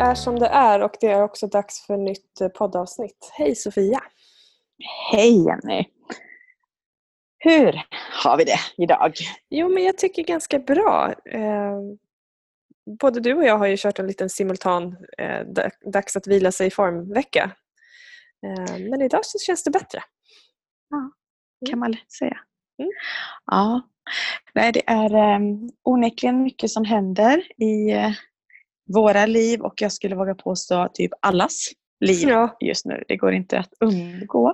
Är som det är och det är också dags för nytt eh, poddavsnitt. Hej Sofia! Hej Jenny! Hur har vi det idag? Jo, men jag tycker ganska bra. Eh, både du och jag har ju kört en liten simultan eh, dags att vila sig i form-vecka. Men idag så känns det bättre. Ja, kan man lätt säga. Mm. Ja, Nej, det är um, onekligen mycket som händer i uh, våra liv och jag skulle våga påstå typ allas liv ja. just nu. Det går inte att undgå.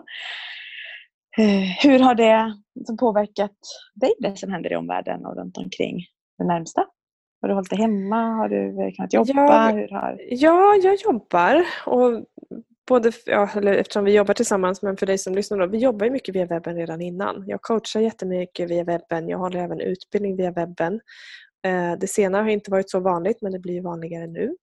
Uh, hur har det påverkat dig, det som händer i omvärlden och runt omkring det närmsta? Har du hållit dig hemma? Har du kunnat jobba? Ja, Hur har... ja jag jobbar. Och både, ja, eller eftersom vi jobbar tillsammans, men för dig som lyssnar då, vi jobbar mycket via webben redan innan. Jag coachar jättemycket via webben, jag håller även utbildning via webben. Eh, det senare har inte varit så vanligt men det blir vanligare nu.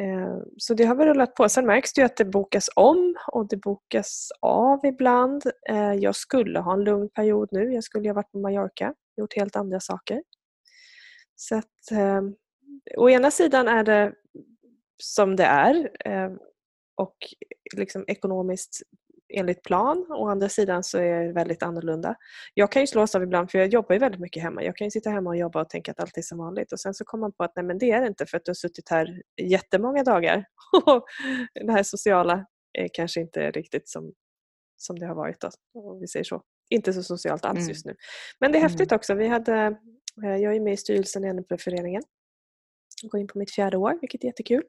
Eh, så det har väl rullat på. Sen märks det ju att det bokas om och det bokas av ibland. Eh, jag skulle ha en lugn period nu. Jag skulle ha varit på Mallorca, gjort helt andra saker. Så att, ehm, å ena sidan är det som det är och liksom ekonomiskt enligt plan. Å andra sidan så är det väldigt annorlunda. Jag kan ju slås av ibland, för jag jobbar ju väldigt mycket hemma. Jag kan ju sitta hemma och jobba och tänka att allt är som vanligt och sen så kommer man på att nej men det är det inte för att du har suttit här jättemånga dagar. det här sociala är kanske inte riktigt som, som det har varit, då, om vi säger så. Inte så socialt alls mm. just nu. Men det är häftigt mm. också. Vi hade, eh, jag är med i styrelsen i NP-föreningen. Jag går in på mitt fjärde år, vilket är jättekul.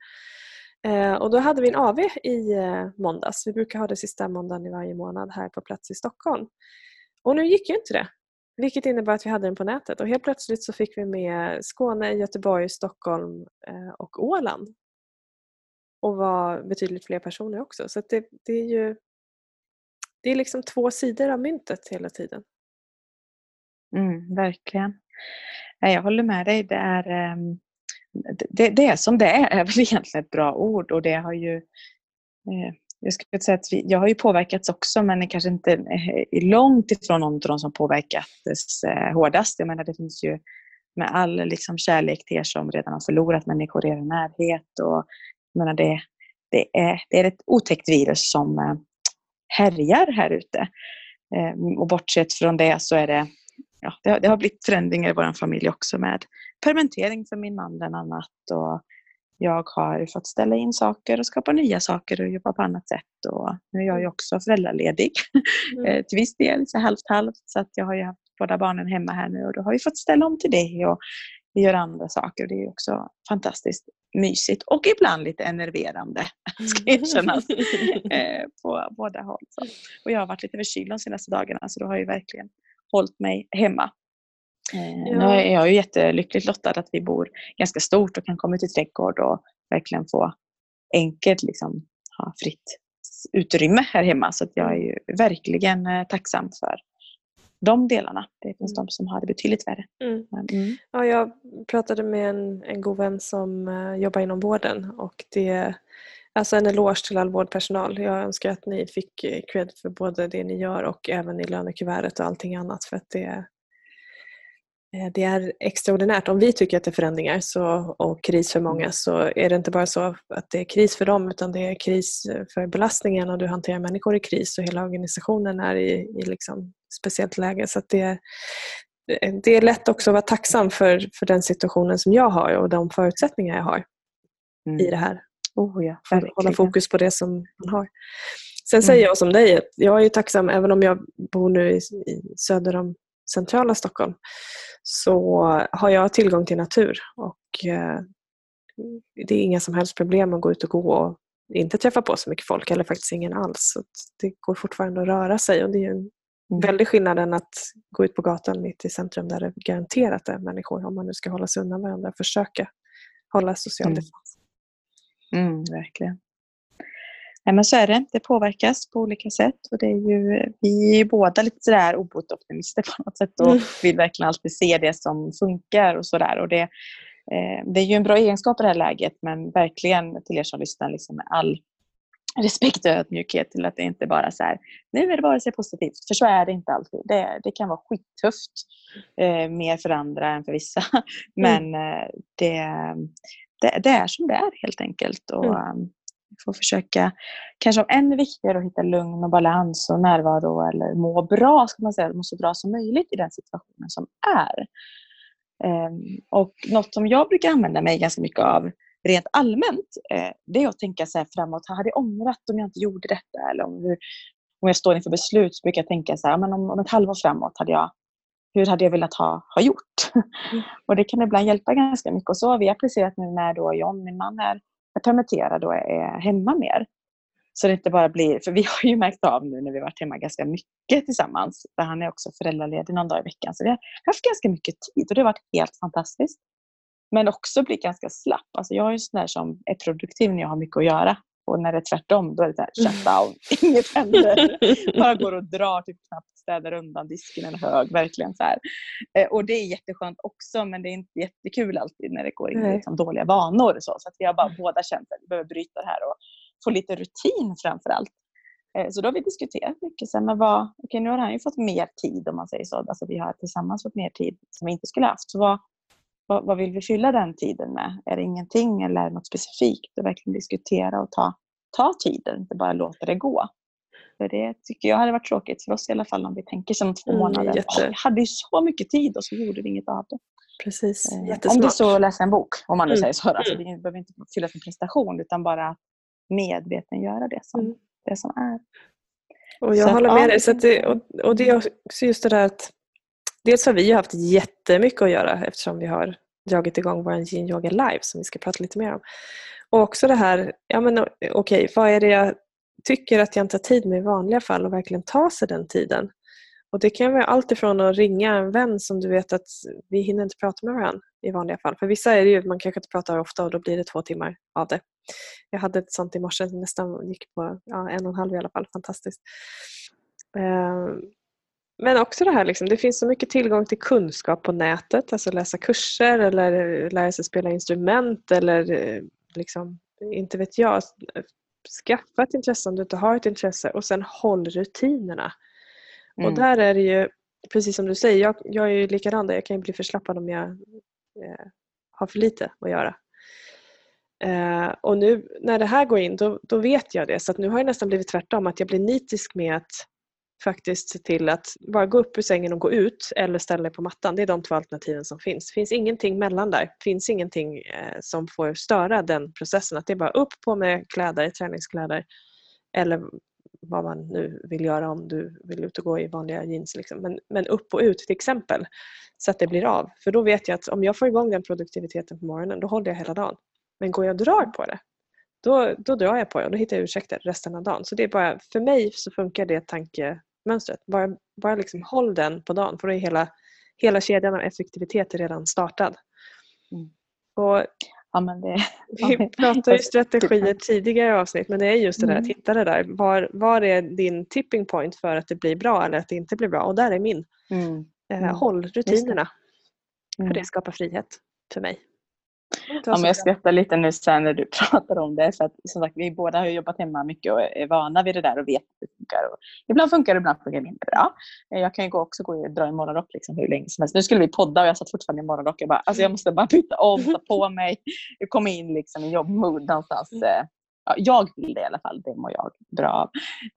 Eh, och då hade vi en AV i eh, måndags. Vi brukar ha det sista måndagen i varje månad här på plats i Stockholm. Och nu gick ju inte det. Vilket innebar att vi hade den på nätet och helt plötsligt så fick vi med Skåne, Göteborg, Stockholm eh, och Åland. Och var betydligt fler personer också. Så det, det, är ju det är liksom två sidor av myntet hela tiden. Mm, verkligen. Jag håller med dig. Det är, um det, det är som det är, är väl egentligen ett bra ord och det har ju eh, jag skulle säga att vi, jag har ju påverkats också men är kanske inte eh, långt ifrån någon av de som påverkats eh, hårdast. Jag menar det finns ju med all liksom, kärlek till er som redan har förlorat människor i er närhet. Och, jag menar, det, det, är, det är ett otäckt virus som eh, härjar här ute. Eh, och bortsett från det så är det ja, det, har, det har blivit förändringar i vår familj också med permittering för min man bland annat. Och jag har fått ställa in saker och skapa nya saker och jobba på annat sätt. Och nu är jag ju också föräldraledig mm. Eh, till viss del, så halvt halvt. Så att jag har ju haft båda barnen hemma här nu och då har vi fått ställa om till det och vi gör andra saker. Det är också fantastiskt mysigt och ibland lite enerverande, ska erkännas, eh, på båda håll. Och jag har varit lite förkyld de senaste dagarna så då har jag verkligen hållit mig hemma. Eh, ja. Nu är jag ju jättelyckligt lottad att vi bor ganska stort och kan komma ut i trädgård och verkligen få enkelt liksom, ha fritt utrymme här hemma. Så att jag är verkligen eh, tacksam för de delarna. Det finns mm. de som har det betydligt värre. Mm. Mm. Ja, jag pratade med en, en god vän som uh, jobbar inom vården och det Alltså en eloge till all vårdpersonal. Jag önskar att ni fick cred för både det ni gör och även i lönekuvertet och allting annat för att det, Eh, det är extraordinärt. Om vi tycker att det är förändringar så, och kris för många mm. så är det inte bara så att det är kris för dem utan det är kris för belastningen och du hanterar människor i kris och hela organisationen är i, i liksom speciellt läge. Så det, det är lätt också att vara tacksam för, för den situationen som jag har och de förutsättningar jag har mm. i det här. Oh ja, för att hålla fokus på det som man har. Sen mm. säger jag som dig att jag är tacksam även om jag bor nu i, i söder om centrala Stockholm så har jag tillgång till natur och eh, det är inga som helst problem att gå ut och gå och inte träffa på så mycket folk eller faktiskt ingen alls. Så det går fortfarande att röra sig och det är en mm. väldig skillnad än att gå ut på gatan mitt i centrum där det garanterat är människor om man nu ska hålla sig undan varandra och försöka hålla social mm. distans. Mm, verkligen. Nej, men så är det. Det påverkas på olika sätt. Och det är ju, vi är båda lite sådär obotoptimister på något sätt och mm. vill verkligen alltid se det som funkar och sådär. det, eh, det är ju en bra egenskap i det här läget men verkligen till er som lyssnar liksom med all respekt och ödmjukhet till att det inte bara är så här, nu är det bara så positivt. För så är det inte alltid. Det, det kan vara skittufft. Eh, mer för andra än för vissa. Men mm. det, det, det, är som det är helt enkelt. Och, mm. Får försöka, kanske ännu viktigare att hitta lugn och balans och närvaro eller må bra, ska man säga, må så bra som möjligt i den situationen som är. Um, och något som jag brukar använda mig ganska mycket av rent allmänt, eh, det är att tänka så framåt. Hade jag ångrat om jag inte gjorde detta? Eller om, hur, om jag står inför beslut så brukar jag tänka så här, men om, om ett halvår framåt, hade jag, hur hade jag velat ha, ha gjort? Mm. och det kan ibland hjälpa ganska mycket. Och så har vi applicerat nu när då John, min man, är, är permitterad och är hemma mer. Så det inte bara blir, för vi har ju märkt av nu när vi varit hemma ganska mycket tillsammans, för han är också föräldraledig någon dag i veckan, så vi har haft ganska mycket tid och det har varit helt fantastiskt. Men också bli ganska slapp. Alltså jag är en sån där som är produktiv när jag har mycket att göra. Och när det är tvärtom, då är det så här, shutdown, inget händer. Bara går och drar, typ knappt städar undan disken en hög. Verkligen så här. Eh, och det är jätteskönt också, men det är inte jättekul alltid när det går in i liksom dåliga vanor. Så, så att vi har bara båda känt att vi behöver bryta det här och få lite rutin framför allt. Eh, så då har vi diskuterat mycket. Så men vad, okay, nu har han ju fått mer tid om man säger så. Alltså vi har tillsammans fått mer tid som vi inte skulle haft. Så vad, vad, vad, vill vi fylla den tiden med? Är det ingenting eller något specifikt? Och verkligen diskutera och ta, ta tiden, inte bara låta det gå. För det tycker jag hade varit tråkigt för oss i alla fall om vi tänker som två mm, månader. Oh, vi hade ju så mycket tid och så gjorde vi inget av det. Precis, eh, Om det så läsa en bok, om man nu mm. säger så. Alltså, mm. det behöver inte fyllas med prestation utan bara medvetengöra det som, mm. det som är. Och jag så håller med dig. Så det, och, och det är också just det där att dels har vi haft jättemycket att göra eftersom vi har dragit igång vår Yin Yoga Live som vi ska prata lite mer om. Och också det här, ja men okej, okay, vad är det jag tycker att jag inte har tid med i vanliga fall och verkligen ta sig den tiden. Och Det kan vara allt ifrån att ringa en vän som du vet att vi hinner inte prata med varandra i vanliga fall. För vissa är det ju man kanske inte pratar ofta och då blir det två timmar av det. Jag hade ett sånt i morse, nästan gick på ja, en och en halv i alla fall. Fantastiskt. Ehm, men också det här, liksom, det finns så mycket tillgång till kunskap på nätet, alltså läsa kurser eller lära sig spela instrument eller eh, liksom, inte vet jag, skaffa ett intresse om du inte har ett intresse och sen håll rutinerna. Mm. Och där är det ju, precis som du säger, jag, jag är ju likadan där, jag kan ju bli förslappad om jag eh, har för lite att göra. Eh, och nu när det här går in då, då vet jag det så nu har jag nästan blivit tvärtom att jag blir nitisk med att faktiskt se till att bara gå upp ur sängen och gå ut eller ställa dig på mattan. Det är de två alternativen som finns. Det finns ingenting mellan där. Det finns ingenting eh, som får störa den processen. Att det är bara upp på med kläder, träningskläder eller vad man nu vill göra om du vill ut och gå i vanliga jeans. Liksom. Men, men upp och ut till exempel så att det blir av. För då vet jag att om jag får igång den produktiviteten på morgonen då håller jag hela dagen. Men går jag och drar på det då, då drar jag på det och då hittar jag ursäkter resten av dagen. Så det är bara, för mig så funkar det tanke, mönstret. Bara, bara liksom håll den på dagen för då är hela, hela kedjan av effektivitet redan startad. Mm. Och ja, det, vi pratade ju strategier tidigare avsnitt men det är just det där att mm. hitta det där. Var, var är din tipping point för att det blir bra eller att det inte blir bra? Och där är min. Mm. Eh, mm. håll rutinerna. För det mm. skapar frihet för mig. Ja, men jag skrattar lite nu sen när du pratar om det. För att, som sagt, vi båda har jobbat hemma mycket och är vana vid det där och vet att det funkar. Och ibland funkar det, ibland funkar det mindre bra. Jag kan ju också gå och dra i morgonrock liksom hur länge som helst. Nu skulle vi podda och jag satt fortfarande i morgonrock. Jag, bara, alltså jag måste bara byta om, ta på mig. Jag kom in liksom i jobbmood någonstans. Mm. Eh, ja, jag vill det i alla fall, det mår jag bra av.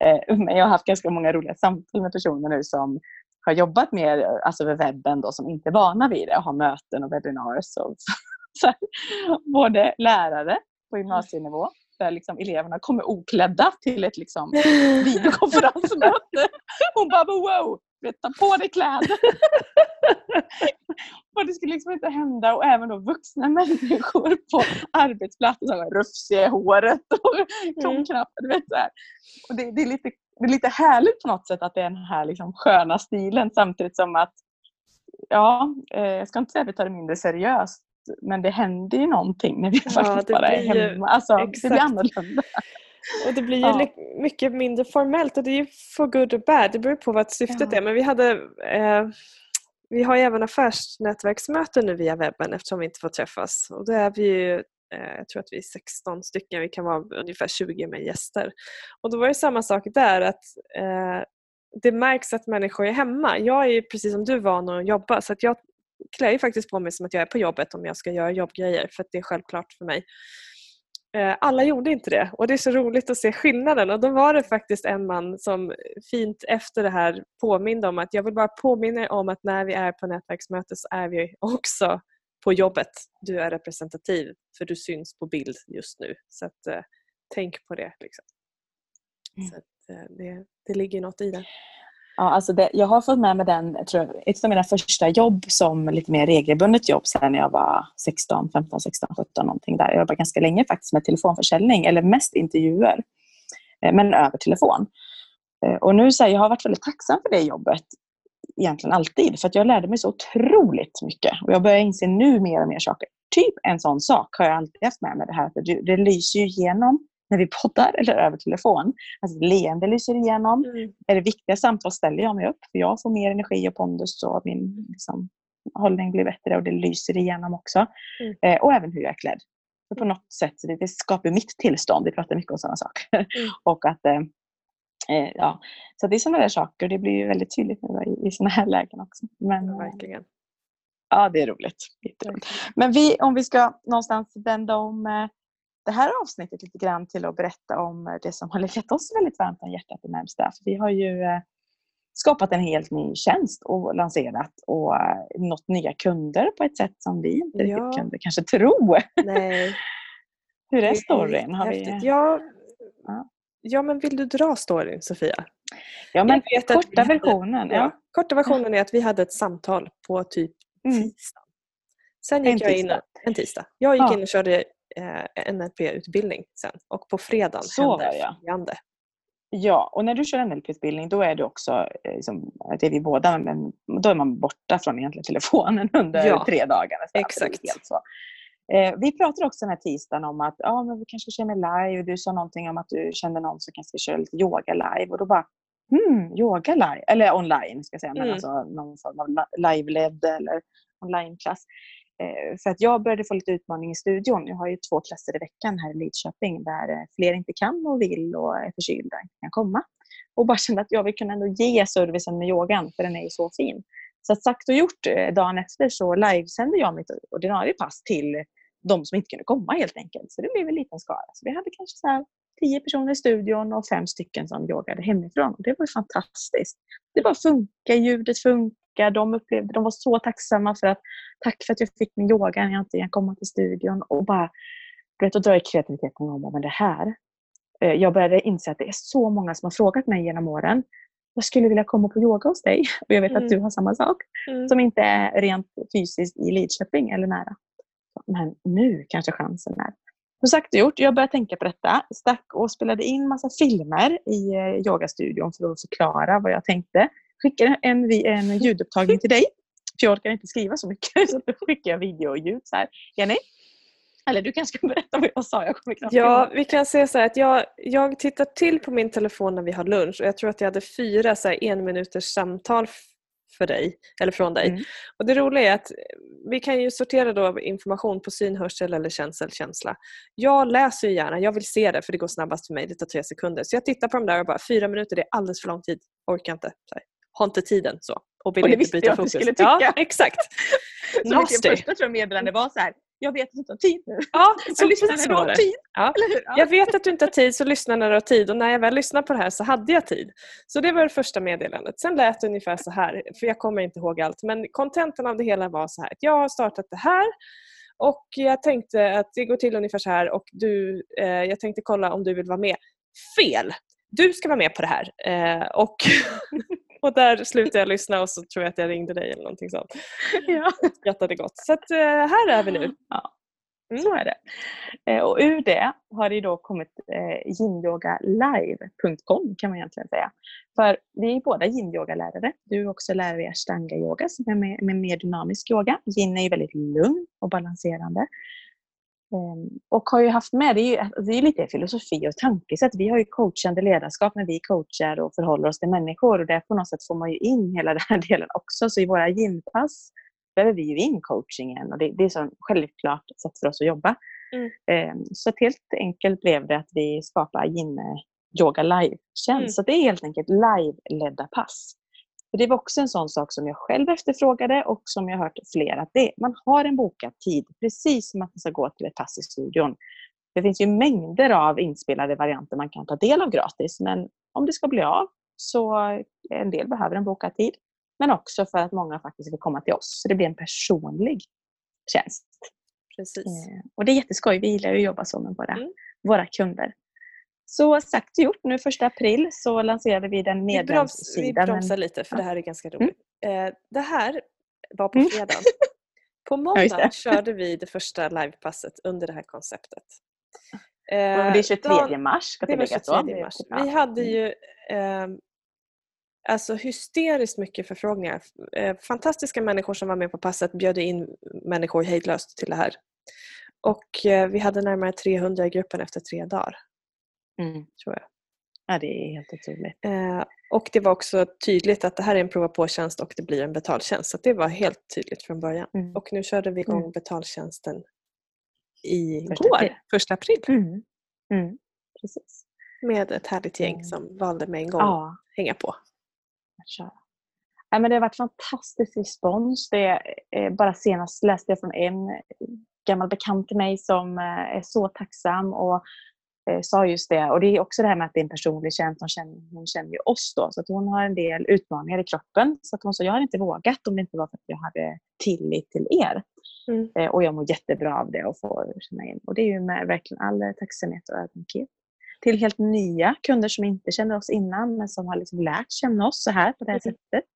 Eh, men jag har haft ganska många roliga samtal med personer nu som har jobbat mer alltså över webben då, som inte är vana vid det och har möten och webbinarier. så här, både lärare på gymnasienivå där liksom eleverna kommer oklädda till ett liksom videokonferensmöte. Hon bara wow, ta på dig kläder. och det skulle liksom inte hända. Och även då vuxna människor på arbetsplatsen som är rufsiga i håret och. Mm. det, det, är lite, det är lite härligt på något sätt att det är den här liksom sköna stilen samtidigt som att ja, eh, jag ska inte säga att vi tar det mindre seriöst men det händer ju någonting när vi ja, faktiskt bara är hemma. Alltså, det blir annorlunda. Och det blir ju ja. mycket mindre formellt och det är ju for good or bad. Det beror på vad syftet ja. är. Men vi hade eh, vi har ju även affärsnätverksmöten nu via webben eftersom vi inte får träffas. Och då är vi ju, eh, jag tror att vi är 16 stycken, vi kan vara ungefär 20 med gäster. Och då var det samma sak där att eh, det märks att människor är hemma. Jag är precis som du van att jobba så att jag klär ju faktiskt på mig som att jag är på jobbet om jag ska göra jobbgrejer för att det är självklart för mig. Eh, alla gjorde inte det och det är så roligt att se skillnaden och då var det faktiskt en man som fint efter det här påminde om att jag vill bara påminna er om att när vi är på nätverksmöte så är vi också på jobbet. Du är representativ för du syns på bild just nu. Så att, eh, tänk på det. Liksom. Mm. Så att, eh, det, det ligger något i det. Ja, alltså det, jag har fått med mig den, tror jag, ett av mina första jobb som lite mer regelbundet jobb sen när jag var 16, 15, 16, 17 någonting där. Jag jobbade ganska länge faktiskt med telefonförsäljning, eller mest intervjuer, eh, men över telefon. Eh, och nu så här, jag har varit väldigt tacksam för det jobbet egentligen alltid, för att jag lärde mig så otroligt mycket. Och jag börjar inse nu mer och mer saker. Typ en sån sak har jag alltid haft med mig, det här att det, det lyser ju igenom när vi poddar eller över telefon. Alltså leende lyser igenom. Mm. Är det viktiga samtal ställer jag mig upp för jag får mer energi och pondus och min liksom, hållning blir bättre och det lyser igenom också. Mm. Eh, och även hur jag är klädd. För på något sätt det, det skapar mitt tillstånd. Vi pratar mycket om sådana saker. Mm. och att, eh, eh, ja. Så det är sådana där saker. Det blir väldigt tydligt nu i, i sådana här lägen också. Men, ja, verkligen. Ja, det är roligt. Men vi, om vi ska någonstans vända om eh, det här avsnittet lite grann till att berätta om det som har legat oss väldigt varmt om hjärtat det närmsta. För vi har ju eh, skapat en helt ny tjänst och lanserat och eh, nått nya kunder på ett sätt som vi inte ja. riktigt kunde kanske tro. Nej. Hur är storyn? Har vi... ja, ja. ja, men vill du dra storyn Sofia? Ja, men korta versionen. Ja. ja. Korta versionen är att vi hade ett samtal på typ mm. tisdag. Sen gick en jag in, en tisdag. Jag gick in och körde eh, NLP-utbildning sen och på fredagen Så hände följande. Ja, och när du kör NLP-utbildning då är det också, eh, liksom, det är vi båda, men då är man borta från egentligen telefonen under ja, tre dagar. Exakt. Så. Eh, vi pratade också den här tisdagen om att ja, men vi kanske med live. Du sa någonting om att du kände någon som kanske köra lite yoga live. Och då bara, hmm, yoga live, eller online ska jag säga, men mm. alltså någon form av live-ledd eller onlineklass. Eh, för att jag började få lite utmaning i studion. Jag har ju två klasser i veckan här i Lidköping där eh, fler inte kan och vill och är förkylda och inte kan komma. Och bara kände att jag vill kunna ändå ge servicen med yogan för den är ju så fin. Så att sagt och gjort, eh, dagen efter så livesände jag mitt ordinarie pass till de som inte kunde komma helt enkelt. Så det blev en liten skara. Så vi hade kanske så här tio personer i studion och fem stycken som yogade hemifrån. Och det var fantastiskt. Det bara funkar, ljudet funkar. De, upplevde, de var så tacksamma för att tack för att jag fick min yoga när jag inte kan komma till studion. Och bara vet, och dra i kreativiteten om men det här. Eh, jag började inse att det är så många som har frågat mig genom åren. Jag skulle vilja komma på yoga hos dig. Och jag vet mm. att du har samma sak. Mm. Som inte är rent fysiskt i Lidköping eller nära. Men nu kanske chansen är. Som sagt och gjort, jag började tänka på detta. Stack och spelade in massa filmer i eh, yogastudion för att förklara vad jag tänkte skickar en, en ljudupptagning till dig. För jag orkar inte skriva så mycket. Så då skickar jag video och ljud. Så här. Jenny? Eller du kanske ska berätta vad jag sa. Jag kommer knappt ja, vi kan säga så att jag, jag tittar till på min telefon när vi har lunch och jag tror att jag hade fyra så en minuters samtal för dig, eller från dig. Mm. Och Det roliga är att vi kan ju sortera då information på syn, hörsel eller känsel, känsla. Jag läser ju gärna, jag vill se det för det går snabbast för mig, det tar tre sekunder. Så jag tittar på de där och bara fyra minuter, det är alldeles för lång tid, orkar inte. Så här har inte tiden så. Och vill och det inte byta fokus. skulle tycka. Ja, exakt. så mitt första jag meddelande var så här, jag vet att du inte har tid nu. Ja, så lyssna när du har tid. Ja. ja. Jag vet att du inte har tid så lyssna när du har tid och när jag väl lyssnade på det här så hade jag tid. Så det var det första meddelandet. Sen lät det ungefär så här, för jag kommer inte ihåg allt men kontentan av det hela var så här att jag har startat det här och jag tänkte att det går till ungefär så här och du, eh, jag tänkte kolla om du vill vara med. Fel! Du ska vara med på det här. Eh, och Och där slutade jag lyssna och så tror jag att jag ringde dig eller någonting sånt. Ja. Och skrattade gott. Så att, eh, här är vi nu. Ja. Mm. Så är det. Eh, och ur det har det då kommit eh, yinyogalive.com kan man egentligen säga. För vi är båda yin-yoga-lärare. Du är också lärare i ashtanga-yoga som är med, med mer dynamisk yoga. Yin är ju väldigt lugn och balanserande. Ehm, och har ju haft med, det är, ju, det är lite filosofi och tankesätt. Vi har ju coachande ledarskap när vi coachar och förhåller oss till människor och där på något sätt får man ju in hela den här delen också. Så i våra gympass behöver vi ju in coachingen och det, det är så självklart sätt för oss att jobba. Mm. Ehm, så helt enkelt blev det att vi skapade Yin Yoga Live-tjänst. Mm. Så det är helt enkelt live-ledda pass. För Det var också en sån sak som jag själv efterfrågade och som jag hört flera. Att det, man har en bokad tid, precis som att man ska gå till ett pass i studion. Det finns ju mängder av inspelade varianter man kan ta del av gratis. Men om det ska bli av så en del behöver en bokad tid. Men också för att många faktiskt vill komma till oss. Så det blir en personlig tjänst. Precis. Eh, och det är jätteskoj. Vi gillar ju att jobba så med våra, Mm. våra kunder. Så sagt och gjort. Nu första april så lanserade vi den Vi, broms, vi medlemssidan. bromsar lite för det här är ganska roligt. Eh, det här var på Mm. fredagen. På det. körde vi det första livepasset under det här konceptet. Eh, det är 23 dagen- mars ska Det tilläggas. då. 23 mars. Vi hade Mm. ju eh, alltså hysteriskt mycket förfrågningar. Eh, fantastiska människor som var med på passet bjöd in människor hejdlöst till det här. Och vi hade närmare 300 i gruppen efter tre dagar. Mm. tror jag. Ja, det är helt otroligt. Eh, och det var också tydligt att det här är en prova på-tjänst och det blir en betaltjänst. Så det var helt tydligt från början. Mm. Och nu körde vi igång Mm. betaltjänsten i Första april. första april, Mm. Mm. Precis. med ett härligt gäng Mm. som valde med en gång Ja, att hänga på. Nej, men det har varit fantastisk respons. Det, eh, bara senast läste jag från en gammal bekant till mig som eh, är så tacksam och eh, sa just det. Och det är också det här med att det är en personlig tjänst. Hon känner, hon känner ju oss då. Så att hon har en del utmaningar i kroppen. Så att hon sa, jag hade inte vågat om det inte var för att jag hade tillit till er. Mm. Eh, och jag mår jättebra av det och får känna in. Och det är ju med verkligen all tacksamhet och ödmjukhet. Till helt nya kunder som inte känner oss innan men som har liksom lärt känna oss så här på det här Mm. sättet.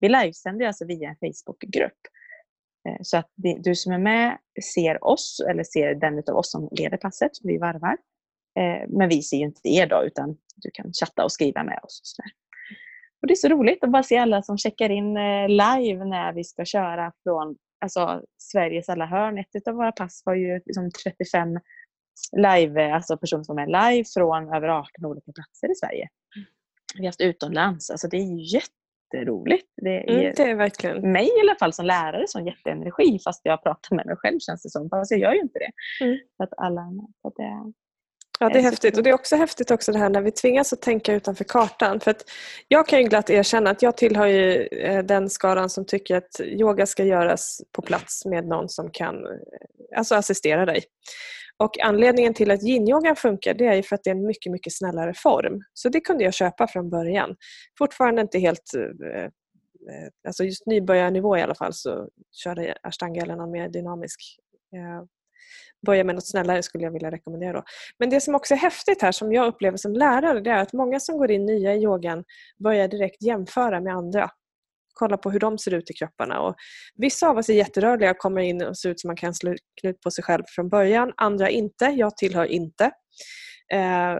Vi livesänder alltså via en Facebookgrupp. Eh, Så att du som är med ser oss, eller ser den av oss som leder passet, vi varvar. Eh, Men vi ser ju inte er då, utan du kan chatta och skriva med oss. Och så, där. Och det är så roligt att bara se alla som checkar in eh, live när vi ska köra från alltså, Sveriges alla hörn. Ett av våra pass var ju liksom 35 live, alltså personer som är live från över 18 olika platser i Sverige. Vi har haft utomlands. Alltså det är jätteroligt. Det ger Mm, det är verkligen mig i alla fall som lärare sån jätteenergi fast jag pratar med mig själv känns det som. Fast jag gör ju inte det. Mm. Att alla, att det, Ja, det är Eh, häftigt. Och det är också häftigt också det här när vi tvingas att tänka utanför kartan. För att jag kan ju glatt erkänna att jag tillhör ju eh, den skaran som tycker att yoga ska göras på plats med någon som kan eh, alltså assistera dig. Och anledningen till att yin-yogan funkar det är ju för att det är en mycket, mycket snällare form. Så det kunde jag köpa från början. Fortfarande inte helt alltså just nybörjarnivå i alla fall så körde ashtanga eller någon mer dynamisk börja med något snällare skulle jag vilja rekommendera. Då. Men det som också är häftigt här som jag upplever som lärare det är att många som går in nya i yogan börjar direkt jämföra med andra. Kolla på hur de ser ut i kropparna. Och vissa av oss är jätterörliga och kommer in och ser ut som man kan slå knut på sig själv från början. Andra inte. Jag tillhör inte. Eh,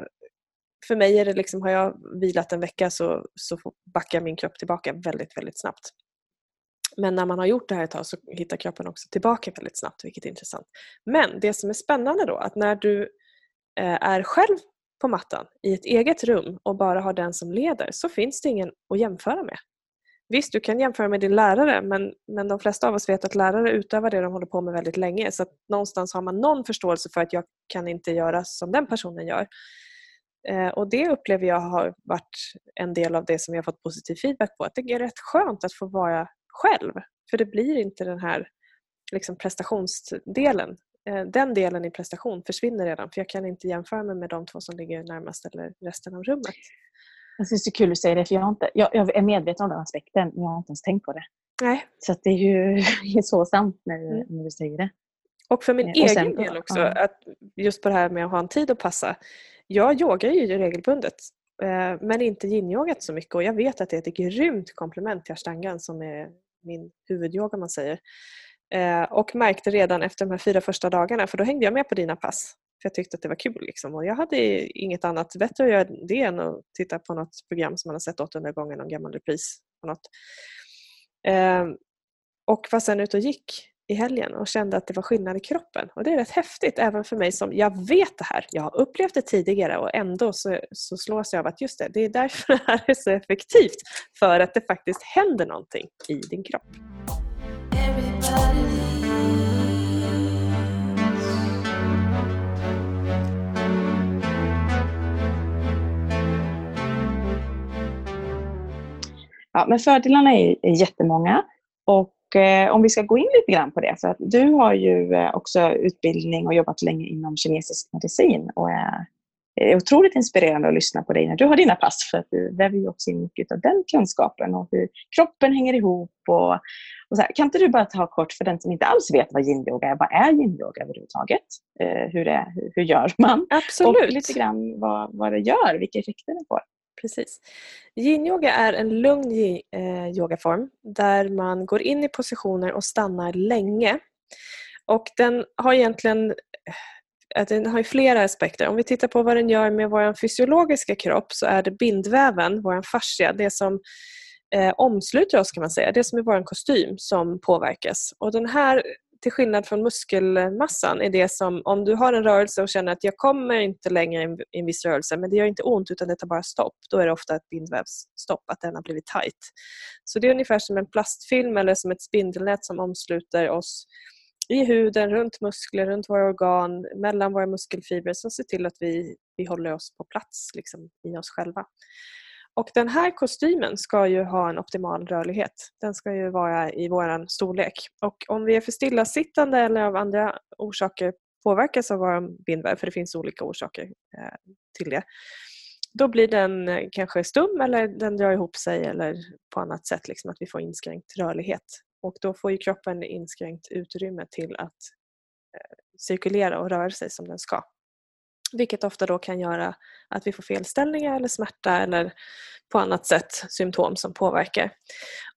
för mig är det liksom, har jag vilat en vecka så, så backar min kropp tillbaka väldigt, väldigt snabbt. Men när man har gjort det här ett tag så hittar kroppen också tillbaka väldigt snabbt, vilket är intressant. Men det som är spännande då, att när du eh, är själv på mattan i ett eget rum och bara har den som leder så finns det ingen att jämföra med. Visst, du kan jämföra med din lärare men, men de flesta av oss vet att lärare utövar det de håller på med väldigt länge så att någonstans har man någon förståelse för att jag kan inte göra som den personen gör. Eh, och Det upplever jag har varit en del av det som jag fått positiv feedback på. Att det är rätt skönt att få vara själv. För det blir inte den här liksom prestationsdelen. Eh, Den delen i prestation försvinner redan för jag kan inte jämföra mig med de två som ligger närmast eller resten av rummet. jag syns det är kul att säga det för jag, inte, jag, jag är medveten om den aspekten men jag har inte ens tänkt på det. Nej. Så det är ju så sant när, du- Mm. när du säger det. Och för min Eh, och egen sen- del också, ja. att just på det här med att ha en tid att passa. Jag yogar ju regelbundet eh, men inte yin-yogat så mycket och jag vet att det är ett grymt komplement till ashtangan som är min huvudyoga man säger. Eh, Och märkte redan efter de här fyra första dagarna, för då hängde jag med på dina pass. För jag tyckte att det var kul. Liksom. Och jag hade inget annat bättre att göra det än att titta på något program som man har sett 800 gånger, någon gammal repris. På något. Eh, Och var sen ute och gick i helgen och kände att det var skillnad i kroppen. Och det är rätt häftigt även för mig som, jag vet det här, jag har upplevt det tidigare och ändå så, så slås jag av att just det, det är därför det här är så effektivt. För att det faktiskt händer någonting i din kropp. Ja, men fördelarna är, är jättemånga. Och eh, om vi ska gå in lite grann på det, för att du har ju eh, också utbildning och jobbat länge inom kinesisk medicin och är, är otroligt inspirerande att lyssna på dig när du har dina pass, för att du väver ju också in mycket av den kunskapen och hur kroppen hänger ihop. Och, och så här. Kan inte du bara ta kort för den som inte alls vet vad yin-yoga är, vad är yin-yoga överhuvudtaget? Eh, hur, är, hur, hur, gör man? Absolut. Och lite grann vad, vad det gör, vilka effekter det får. Precis. Yin-yoga är en lugn eh, yogaform där man går in i positioner och stannar länge. Och den har egentligen eh, den har flera aspekter. Om vi tittar på vad den gör med vår fysiologiska kropp så är det bindväven, vår fascia, det som eh, omsluter oss kan man säga, det som är vår kostym som påverkas. Och den här till skillnad från muskelmassan är det som om du har en rörelse och känner att jag kommer inte längre i en viss rörelse men det gör inte ont utan det tar bara stopp. Då är det ofta ett bindvävsstopp, att den har blivit tight. Så det är ungefär som en plastfilm eller som ett spindelnät som omsluter oss i huden, runt muskler, runt våra organ, mellan våra muskelfibrer som ser till att vi, vi håller oss på plats liksom, i oss själva. Och den här kostymen ska ju ha en optimal rörlighet. Den ska ju vara i vår storlek. Och om vi är för stillasittande eller av andra orsaker påverkas av vår bindväv, för det finns olika orsaker eh, till det, då blir den eh, kanske stum eller den drar ihop sig eller på annat sätt, liksom att vi får inskränkt rörlighet. Och då får ju kroppen inskränkt utrymme till att eh, cirkulera och röra sig som den ska. Vilket ofta då kan göra att vi får felställningar eller smärta eller på annat sätt symptom som påverkar.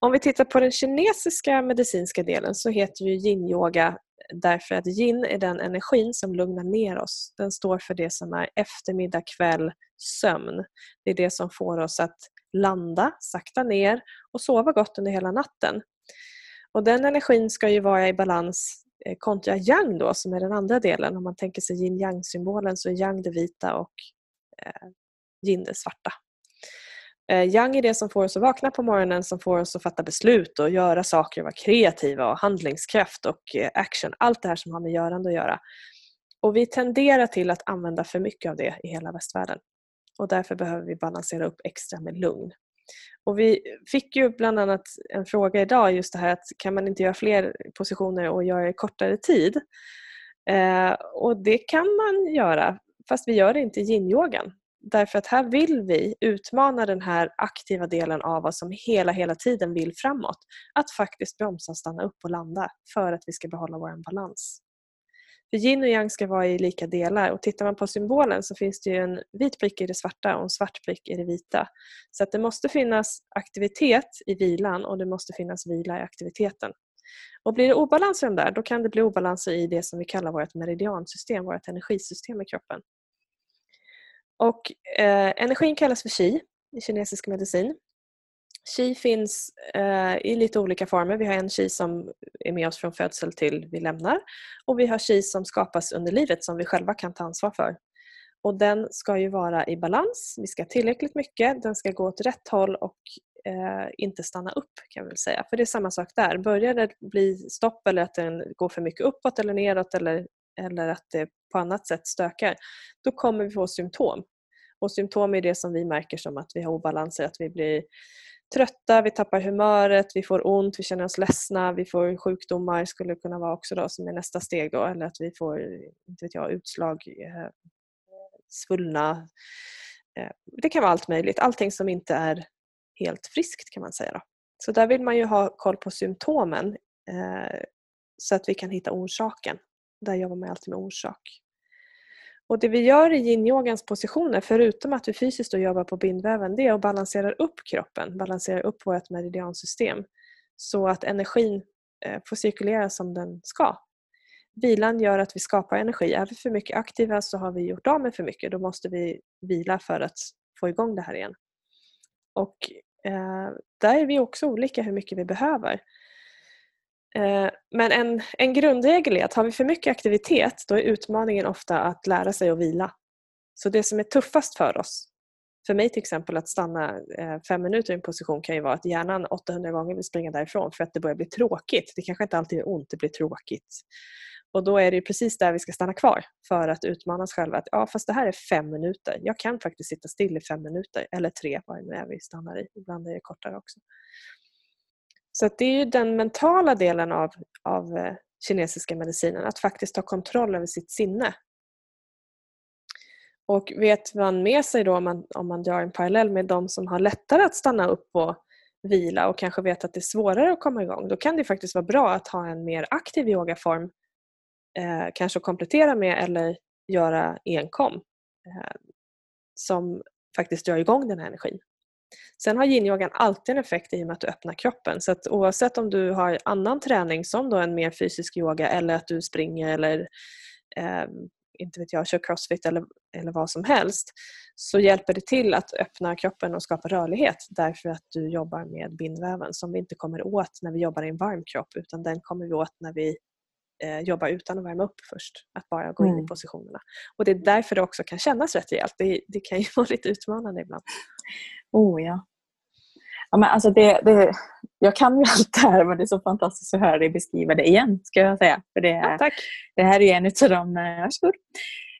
Om vi tittar på den kinesiska medicinska delen så heter ju yin-yoga därför att yin är den energin som lugnar ner oss. Den står för det som är eftermiddag, kväll, sömn. Det är det som får oss att landa, sakta ner och sova gott under hela natten. Och Den energin ska ju vara i balans Eh, kontra yang då som är den andra delen. Om man tänker sig yin yang symbolen så är yang det vita och eh, yin det svarta. Eh, yang är det som får oss att vakna på morgonen, som får oss att fatta beslut och göra saker, vara kreativa och handlingskraft och eh, action. Allt det här som har med görande att göra. Och vi tenderar till att använda för mycket av det i hela västvärlden. Och därför behöver vi balansera upp extra med lugn. Och vi fick ju bland annat en fråga idag just det här att kan man inte göra fler positioner och göra i kortare tid? Eh, och det kan man göra fast vi gör det inte i yin-yogan. Därför att här vill vi utmana den här aktiva delen av oss som hela, hela tiden vill framåt. Att faktiskt bromsa, stanna upp och landa för att vi ska behålla vår balans. För yin och yang ska vara i lika delar och tittar man på symbolen så finns det en vit prick i det svarta och en svart prick i det vita. Så att det måste finnas aktivitet i vilan och det måste finnas vila i aktiviteten. Och blir det obalans i de där, då kan det bli obalanser i det som vi kallar vårt meridiansystem, vårt energisystem i kroppen. Och eh, Energin kallas för qi i kinesisk medicin. Qi finns eh, i lite olika former. Vi har en qi som är med oss från födsel till vi lämnar och vi har qi som skapas under livet som vi själva kan ta ansvar för. Och Den ska ju vara i balans, vi ska ha tillräckligt mycket, den ska gå åt rätt håll och eh, inte stanna upp kan vi väl säga. För det är samma sak där. Börjar det bli stopp eller att den går för mycket uppåt eller neråt eller, eller att det på annat sätt stökar, då kommer vi få symptom. Och symptom är det som vi märker som att vi har obalanser, att vi blir trötta, vi tappar humöret, vi får ont, vi känner oss ledsna, vi får sjukdomar skulle kunna vara också då, som är nästa steg då, eller att vi får inte vet jag, utslag, eh, svullna. Eh, det kan vara allt möjligt, allting som inte är helt friskt kan man säga. Då. Så där vill man ju ha koll på symptomen eh, så att vi kan hitta orsaken. Där jobbar man alltid med orsak. Och Det vi gör i yinyogans positioner, förutom att vi fysiskt då jobbar på bindväven, det är att balansera upp kroppen, balansera upp vårt meridiansystem så att energin eh, får cirkulera som den ska. Vilan gör att vi skapar energi. Är vi för mycket aktiva så har vi gjort av med för mycket. Då måste vi vila för att få igång det här igen. Och eh, Där är vi också olika hur mycket vi behöver. Eh, men en, en grundregel är att har vi för mycket aktivitet då är utmaningen ofta att lära sig att vila. Så det som är tuffast för oss, för mig till exempel att stanna eh, fem minuter i en position kan ju vara att hjärnan 800 gånger vill springa därifrån för att det börjar bli tråkigt. Det kanske inte alltid är ont, det blir tråkigt. Och då är det precis där vi ska stanna kvar för att utmana oss själva. Att, ja, fast det här är fem minuter. Jag kan faktiskt sitta still i fem minuter. Eller tre, vad det nu är vi stannar i. Ibland är det kortare också. Så det är ju den mentala delen av, av eh, kinesiska medicinen. Att faktiskt ta kontroll över sitt sinne. Och vet man med sig då om man, om man drar en parallell med de som har lättare att stanna upp och vila och kanske vet att det är svårare att komma igång, då kan det faktiskt vara bra att ha en mer aktiv yogaform, eh, kanske att komplettera med eller göra enkom, eh, som faktiskt drar igång den här energin. Sen har yin-yogan alltid en effekt i och med att du öppnar kroppen. Så att oavsett om du har annan träning som då en mer fysisk yoga eller att du springer eller eh, inte vet jag, kör crossfit eller, eller vad som helst så hjälper det till att öppna kroppen och skapa rörlighet därför att du jobbar med bindväven som vi inte kommer åt när vi jobbar i en varm kropp utan den kommer vi åt när vi eh, jobba utan att värma upp först. Att bara gå in i mm. positionerna. Och Det är därför det också kan kännas rätt rejält. Det, det kan ju vara lite utmanande ibland. Oh ja. ja men alltså det, det, jag kan ju allt det här men det är så fantastiskt att höra dig beskriva det igen. ska jag säga. För det, ja, tack. det här är en av de, varsågod,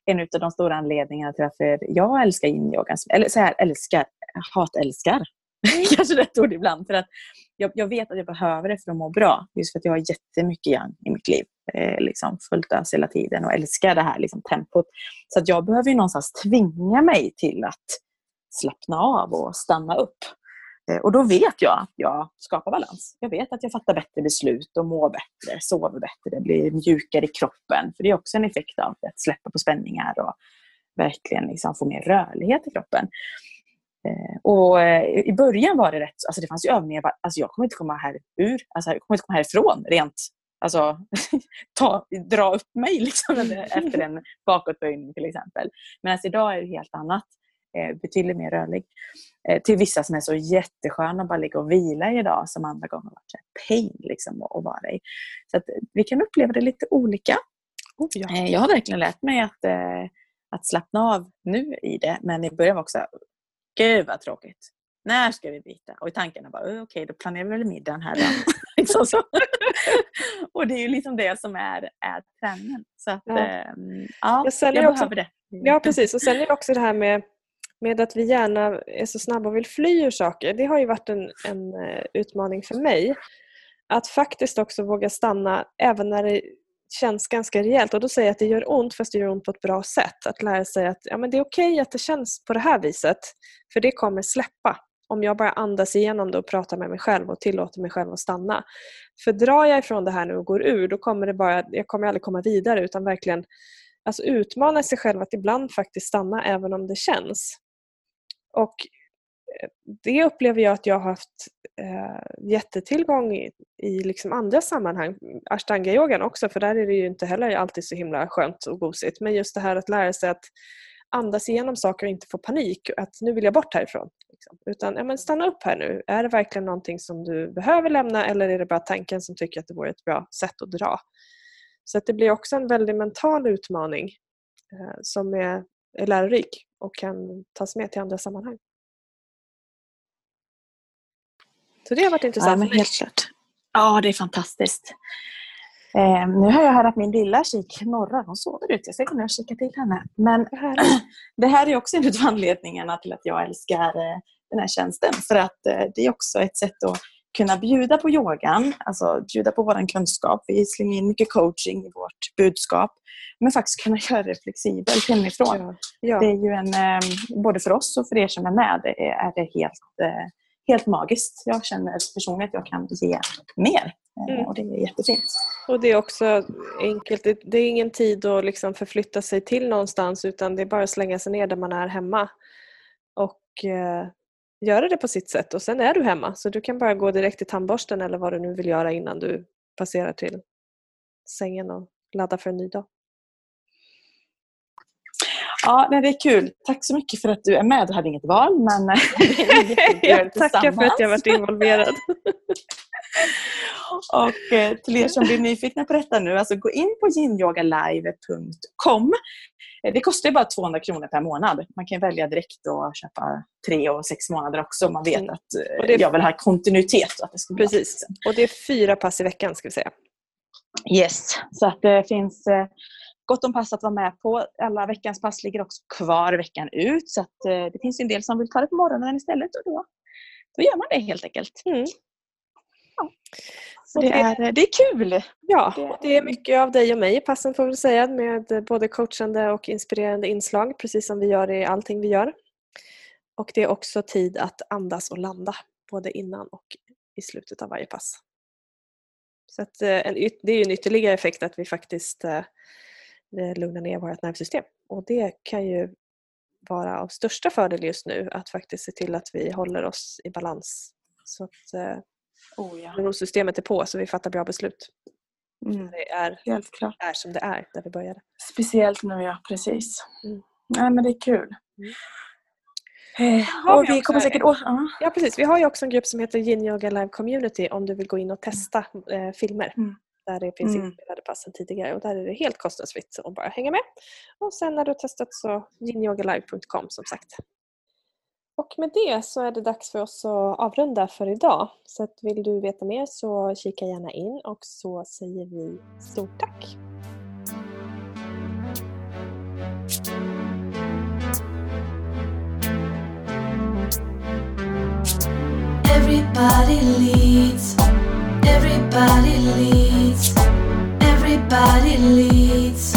en av de stora anledningarna till att jag älskar yin-yoga. Eller så här, älskar, hatälskar. Mm. Kanske rätt ord ibland. För att jag, jag, vet att jag behöver det för att må bra. Just för att jag har jättemycket yang i mitt liv. Eh, liksom fullt ös hela tiden och älskar det här liksom, tempot. Så att jag behöver ju någonstans tvinga mig till att slappna av och stanna upp. Eh, och då vet jag att jag skapar balans. Jag vet att jag fattar bättre beslut och mår bättre, sover bättre, blir mjukare i kroppen. För det är också en effekt av att släppa på spänningar och verkligen liksom få mer rörlighet i kroppen. Eh, och eh, I början var det rätt, alltså det fanns ju övningar, alltså jag kommer inte komma här ur, alltså jag kommer inte komma härifrån rent, alltså ta, dra upp mig liksom efter en bakåtböjning till exempel. Men alltså idag är det helt annat, betydligt mer rörlig. Till vissa som är så jättesköna att bara ligga och vila idag som andra gånger varit så pain liksom att vara i. Så att vi kan uppleva det lite olika. Oh, ja. Jag har verkligen lärt mig att, att slappna av nu i det, men i början var också Gud vad tråkigt. När ska vi byta? Och i tankarna bara, okej okay, då planerar vi väl middagen här då. liksom så. och det är ju liksom det som är, är träningen. Så att, ja. Ähm, ja, jag, jag också, behöver det. Ja precis och sen är det också det här med med att vi gärna är så snabba och vill fly ur saker. Det har ju varit en, en eh, utmaning för mig. Att faktiskt också våga stanna även när det känns ganska rejält och då säger jag att det gör ont fast det gör ont på ett bra sätt. Att lära sig att ja, men det är okej okay att det känns på det här viset för det kommer släppa om jag bara andas igenom det och pratar med mig själv och tillåter mig själv att stanna. För drar jag ifrån det här nu och går ur då kommer det bara, jag kommer aldrig komma vidare utan verkligen alltså utmana sig själv att ibland faktiskt stanna även om det känns. Och eh, det upplever jag att jag har haft eh, jättetillgång i, i liksom andra sammanhang. Ashtanga-yogan också, för där är det ju inte heller alltid så himla skönt och gosigt. Men just det här att lära sig att andas igenom saker och inte få panik. Att nu vill jag bort härifrån. Liksom. Utan ja, men stanna upp här nu. Är det verkligen någonting som du behöver lämna eller är det bara tanken som tycker att det vore ett bra sätt att dra? Så att det blir också en väldigt mental utmaning eh, som är, är lärorik och kan tas med till andra sammanhang. Så det har varit intressant. Ja, men helt klart. Ja, det är fantastiskt. Eh, nu har jag hört att min lilla kik norra, hon sover ute. Jag ska gå ner och kika till henne. Men det här är också en av anledningarna till att jag älskar eh, den här tjänsten. För att eh, det är också ett sätt att kunna bjuda på yogan, alltså bjuda på vår kunskap. Vi slänger in mycket coaching i vårt budskap. Men faktiskt kunna göra det flexibelt hemifrån. Ja, ja. Det är ju en, eh, både för oss och för er som är med, det är, är det helt eh, helt magiskt. Jag känner personligen att jag kan ge mer eh, mm. och det är jättefint. Och det är också enkelt. Det är ingen tid att liksom förflytta sig till någonstans utan det är bara att slänga sig ner där man är hemma och eh, göra det på sitt sätt och sen är du hemma så du kan bara gå direkt till tandborsten eller vad du nu vill göra innan du passerar till sängen och ladda för en ny dag. Ja, det är kul. Tack så mycket för att du är med. Du hade inget val, men jag tackar för att jag varit involverad. och eh, till er som blir nyfikna på detta nu, alltså gå in på yingyogalive.com. Eh, det kostar bara 200 kronor per månad. Man kan välja direkt och köpa tre och sex månader också om man vet mm. att eh, är... jag vill ha kontinuitet. Att det ska Precis. Och det är fyra pass i veckan ska vi säga. Yes, så att det finns eh, gott om pass att vara med på. Alla veckans pass ligger också kvar veckan ut så att det finns en del som vill ta det på morgonen istället och då, då gör man det helt enkelt. Mm. Det, är, det är kul! Ja, det är mycket av dig och mig i passen får vi säga med både coachande och inspirerande inslag precis som vi gör i allting vi gör. Och det är också tid att andas och landa både innan och i slutet av varje pass. Så att, eh, det är ju en ytterligare effekt att vi faktiskt eh, lugnar ner vårt nervsystem. Och det kan ju vara av största fördel just nu att faktiskt se till att vi håller oss i balans. Så att eh, oh, ja. nervsystemet är på så vi fattar bra beslut. Mm. Det är, Helt klart. är som det är där vi började. Speciellt nu, ja precis. Mm. Nej, men det är kul. Mm. Eh, och vi kommer säkert... Oh, uh. Ja precis, vi har ju också en grupp som heter Yin Yoga Live Community om du vill gå in och testa eh, filmer. Mm. Där det finns mm. inspelade passen tidigare och där är det helt kostnadsfritt att bara hänga med. Och sen när du har testat så yinyogalive.com som sagt. Och med det så är det dags för oss att avrunda för idag. Så att vill du veta mer så kika gärna in och så säger vi stort tack! Everybody leads. Everybody leads. Everybody leads.